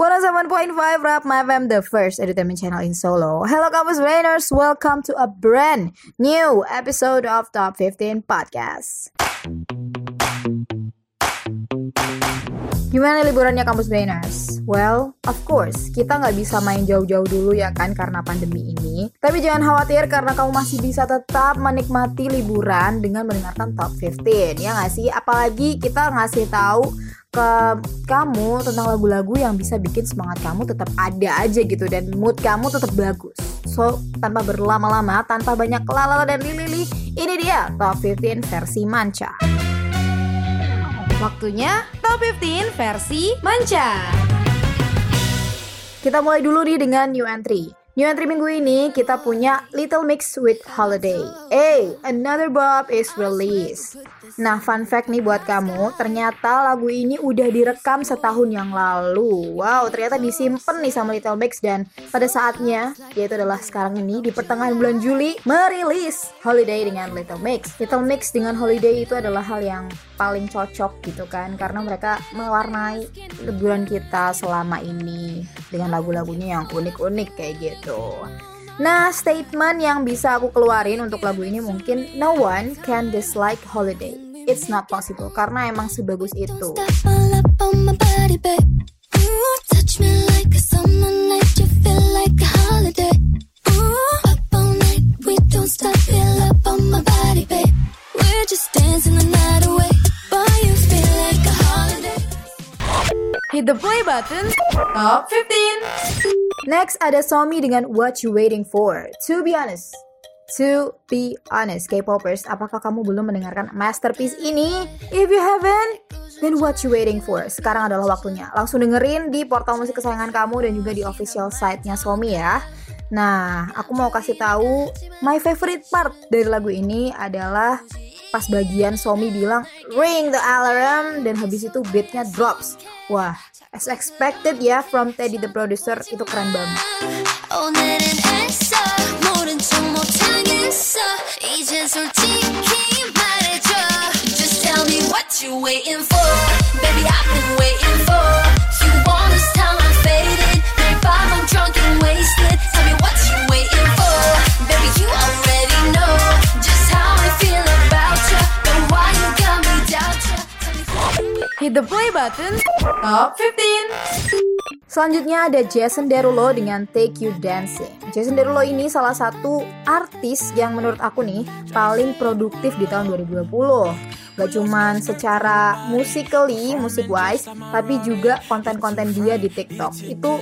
107.5 Rap My FM, the first entertainment channel in Solo. Hello Campus rainers. welcome to a brand new episode of Top 15 Podcast. Gimana liburannya kampus Brainers? Well, of course, kita nggak bisa main jauh-jauh dulu ya kan karena pandemi ini. Tapi jangan khawatir karena kamu masih bisa tetap menikmati liburan dengan mendengarkan Top 15. Ya nggak sih? Apalagi kita ngasih tahu ke kamu tentang lagu-lagu yang bisa bikin semangat kamu tetap ada aja gitu dan mood kamu tetap bagus. So, tanpa berlama-lama, tanpa banyak lalala dan lili-lili, ini dia Top 15 versi Manca. Waktunya Top 15 versi Manca. Kita mulai dulu nih dengan new entry. New entry minggu ini kita punya Little Mix with Holiday. Hey, another Bob is released. Nah, fun fact nih buat kamu, ternyata lagu ini udah direkam setahun yang lalu. Wow, ternyata disimpan nih sama Little Mix dan pada saatnya, yaitu adalah sekarang ini di pertengahan bulan Juli, merilis Holiday dengan Little Mix. Little Mix dengan Holiday itu adalah hal yang paling cocok gitu kan, karena mereka mewarnai liburan kita selama ini dengan lagu-lagunya yang unik-unik kayak gitu. Nah, statement yang bisa aku keluarin untuk lagu ini mungkin no one can dislike holiday. It's not possible karena emang sebagus itu. Hit the play button. Top 15. Next ada Somi dengan What You Waiting For. To be honest, to be honest, K-popers, apakah kamu belum mendengarkan masterpiece ini? If you haven't, then what you waiting for? Sekarang adalah waktunya. Langsung dengerin di portal musik kesayangan kamu dan juga di official site-nya Somi ya. Nah, aku mau kasih tahu my favorite part dari lagu ini adalah pas bagian Somi bilang ring the alarm dan habis itu beatnya drops. Wah, as expected ya from Teddy the producer itu keren banget. The play button. Top 15. Selanjutnya ada Jason Derulo dengan Take You Dancing. Jason Derulo ini salah satu artis yang menurut aku nih paling produktif di tahun 2020 gak cuman secara musically, musik wise, tapi juga konten-konten dia di TikTok itu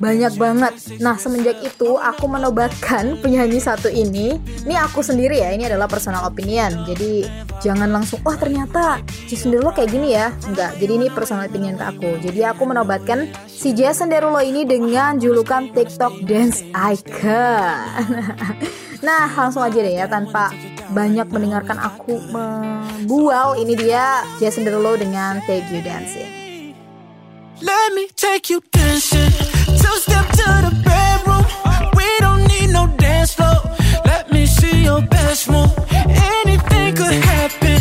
banyak banget. Nah semenjak itu aku menobatkan penyanyi satu ini. Ini aku sendiri ya, ini adalah personal opinion. Jadi jangan langsung, wah oh, ternyata Jason Derulo kayak gini ya. Enggak, jadi ini personal opinion ke aku. Jadi aku menobatkan si Jason Derulo ini dengan julukan TikTok Dance Icon. nah langsung aja deh ya tanpa banyak mendengarkan aku membual. Ini dia Jason Derulo dengan Take You Dancing. Let me take you dancing. Two step to the bedroom. We don't need no dance floor. Let me see your best move. Anything could happen.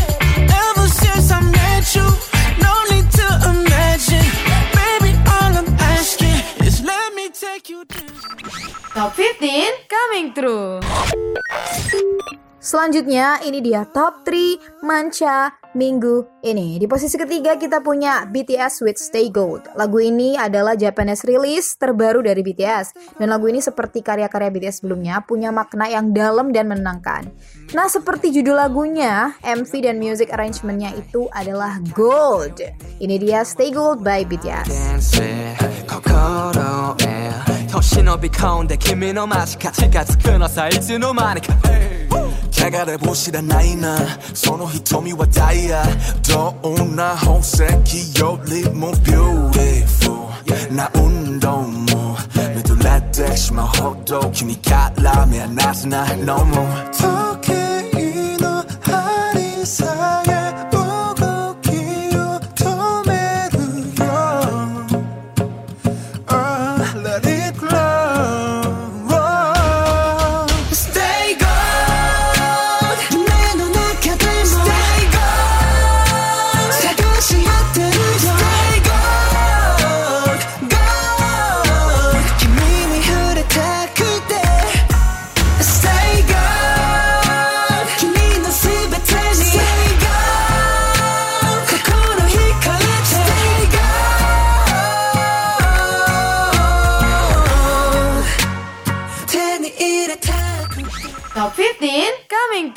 Ever since I met you No need to imagine. Baby all I'm asking Is let me take you dancing. Top 15 coming through Selanjutnya ini dia top 3 manca minggu ini. Di posisi ketiga kita punya BTS with Stay Gold. Lagu ini adalah Japanese release terbaru dari BTS. Dan lagu ini seperti karya-karya BTS sebelumnya punya makna yang dalam dan menenangkan. Nah seperti judul lagunya, MV dan music arrangementnya itu adalah Gold. Ini dia Stay Gold by BTS. 流れを知らないなその瞳はダイヤどんな宝石よりもビューティフルな運動もめとれてしまうほど君から目離すないのも時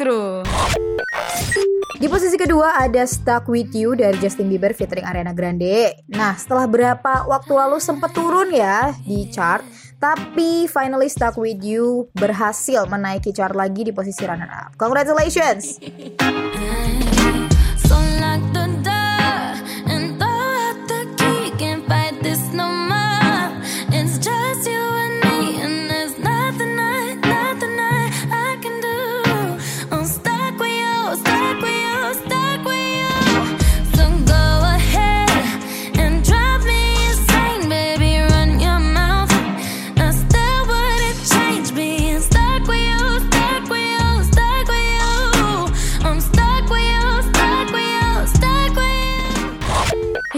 through. Di posisi kedua ada Stuck With You dari Justin Bieber featuring Ariana Grande. Nah, setelah berapa waktu lalu sempat turun ya di chart, tapi finally Stuck With You berhasil menaiki chart lagi di posisi runner up. Congratulations!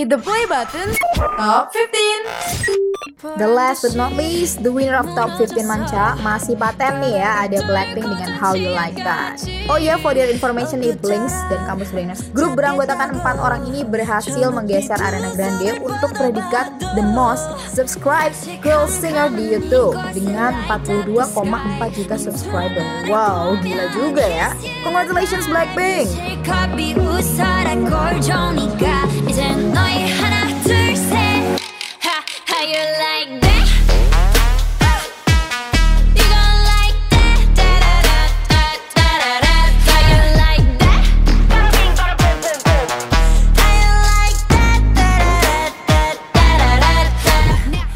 Hit the play button. Top 15. The last but not least, the winner of top 15 Manca masih paten nih ya, ada Blackpink dengan How You Like That. Oh iya, for your information di Blinks dan Kampus Brainers, grup beranggotakan empat orang ini berhasil menggeser Ariana Grande untuk predikat the most subscribed girl singer di YouTube dengan 42,4 juta subscriber. Wow, gila juga ya. Congratulations Blackpink.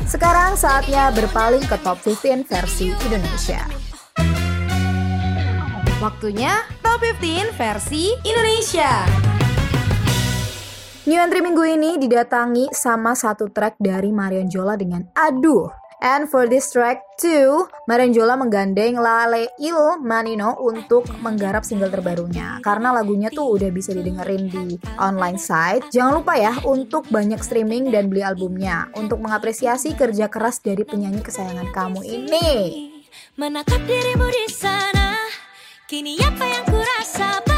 Sekarang saatnya berpaling ke top 15 versi Indonesia. Waktunya top 15 versi Indonesia. New entry minggu ini didatangi sama satu track dari Marion Jola dengan Aduh. And for this track too, Marion Jola menggandeng Lale Il Manino untuk menggarap single terbarunya. Karena lagunya tuh udah bisa didengerin di online site. Jangan lupa ya untuk banyak streaming dan beli albumnya. Untuk mengapresiasi kerja keras dari penyanyi kesayangan kamu ini. Menatap dirimu di sana Kini apa yang kurasa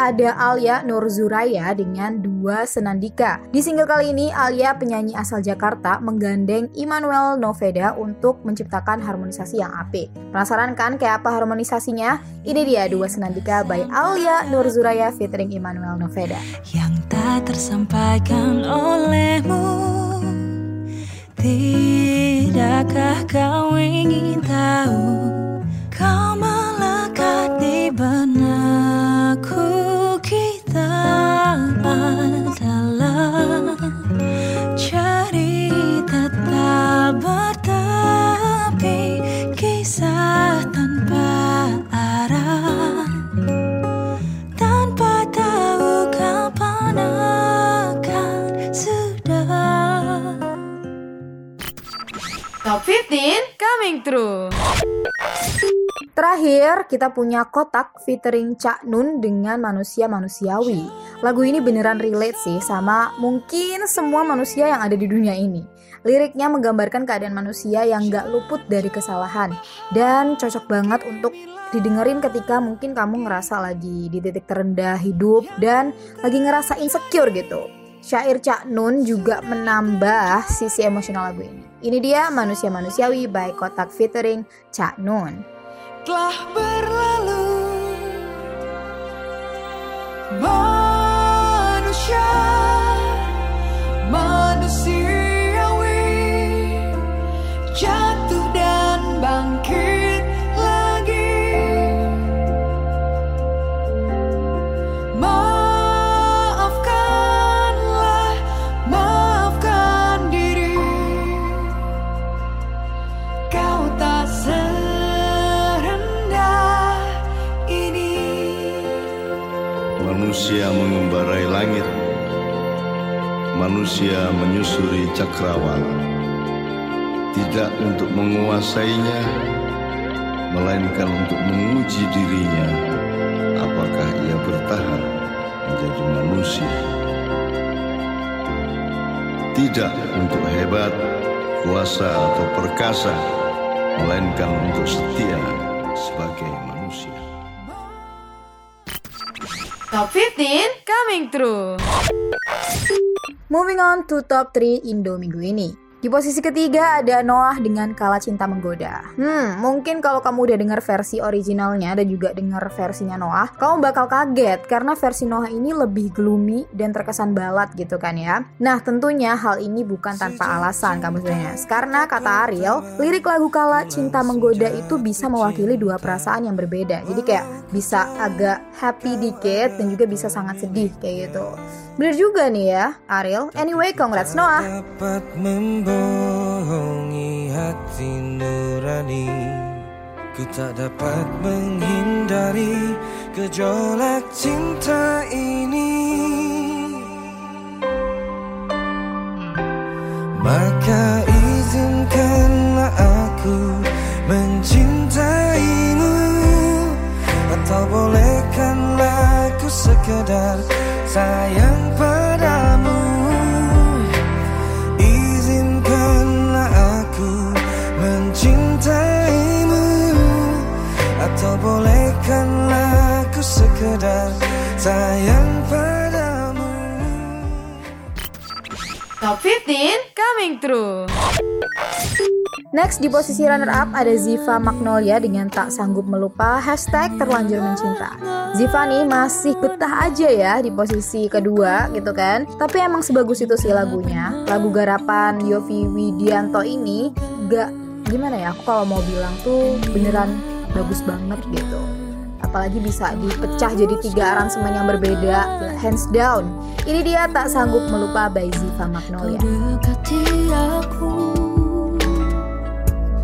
ada Alia Nurzuraya dengan dua senandika. Di single kali ini Alia penyanyi asal Jakarta menggandeng Immanuel Noveda untuk menciptakan harmonisasi yang apik. Penasaran kan kayak apa harmonisasinya? Ini dia dua senandika by Alia Nurzuraya featuring Immanuel Noveda. yang tak tersampaikan olehmu Tidakkah kau ingin tahu Kau melekat di benakku Kita adalah Terakhir, kita punya kotak featuring Cak Nun dengan manusia manusiawi. Lagu ini beneran relate sih sama mungkin semua manusia yang ada di dunia ini. Liriknya menggambarkan keadaan manusia yang gak luput dari kesalahan. Dan cocok banget untuk didengerin ketika mungkin kamu ngerasa lagi di titik terendah hidup dan lagi ngerasa insecure gitu. Syair Cak Nun juga menambah sisi emosional lagu ini. Ini dia Manusia Manusiawi by Kotak featuring Cak Nun. Telah berlalu. Manusia Manusia mengembarai langit manusia menyusuri cakrawala. Tidak untuk menguasainya, melainkan untuk menguji dirinya apakah ia bertahan menjadi manusia. Tidak untuk hebat, kuasa atau perkasa, melainkan untuk setia sebagai manusia. Top 15 coming true. Moving on to top 3 Indo minggu ini. Di posisi ketiga ada Noah dengan Kala Cinta Menggoda. Hmm, mungkin kalau kamu udah dengar versi originalnya dan juga dengar versinya Noah, kamu bakal kaget karena versi Noah ini lebih gloomy dan terkesan balat gitu kan ya. Nah, tentunya hal ini bukan tanpa alasan kamu sebenarnya. Karena kata Ariel, lirik lagu Kala Cinta Menggoda itu bisa mewakili dua perasaan yang berbeda. Jadi kayak bisa agak happy dikit dan juga bisa sangat sedih kayak gitu. Bener juga nih ya, Ariel. Anyway, congrats Noah. dapat membohongi hati nurani Ku tak dapat menghindari gejolak cinta ini Maka izinkanlah aku mencintaimu Atau bolehkanlah aku sekedar sayang sayang padamu Top 15 coming true. Next di posisi runner up ada Ziva Magnolia dengan tak sanggup melupa hashtag terlanjur mencinta. Ziva nih masih betah aja ya di posisi kedua gitu kan. Tapi emang sebagus itu sih lagunya. Lagu garapan Yofi Widianto ini gak gimana ya aku kalau mau bilang tuh beneran bagus banget gitu. Apalagi bisa dipecah jadi tiga aransemen yang berbeda, hands down. Ini dia tak sanggup melupa by Ziva Magnolia. aku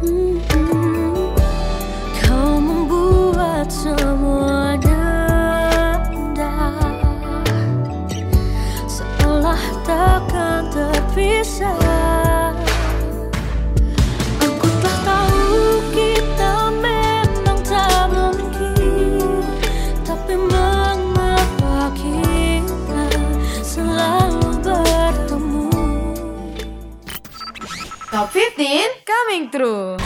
Mm-mm. Kau membuat coming true.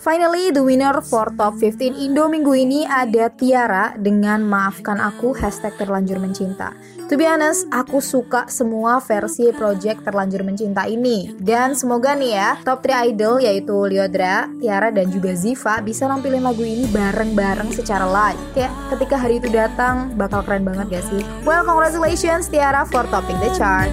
Finally, the winner for top 15 Indo minggu ini ada Tiara dengan Maafkan Aku hashtag terlanjur mencinta. To be honest, aku suka semua versi project terlanjur mencinta ini. Dan semoga nih ya, top 3 idol yaitu Liodra, Tiara, dan juga Ziva bisa nampilin lagu ini bareng-bareng secara live. Kayak ketika hari itu datang, bakal keren banget gak sih? Well, congratulations Tiara for topping the chart.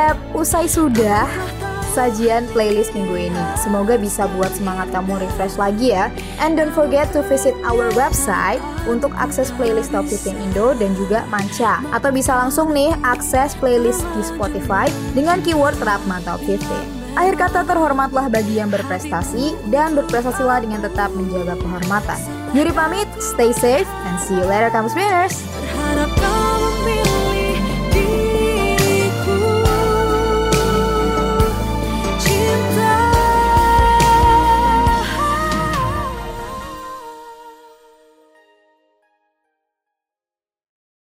Usai sudah sajian playlist minggu ini. Semoga bisa buat semangat kamu refresh lagi ya. And don't forget to visit our website untuk akses playlist Top 15 Indo dan juga Manca. Atau bisa langsung nih akses playlist di Spotify dengan keyword Rapma Top 15. Akhir kata terhormatlah bagi yang berprestasi dan berprestasilah dengan tetap menjaga kehormatan. Yuri pamit, stay safe, and see you later kamu spinners.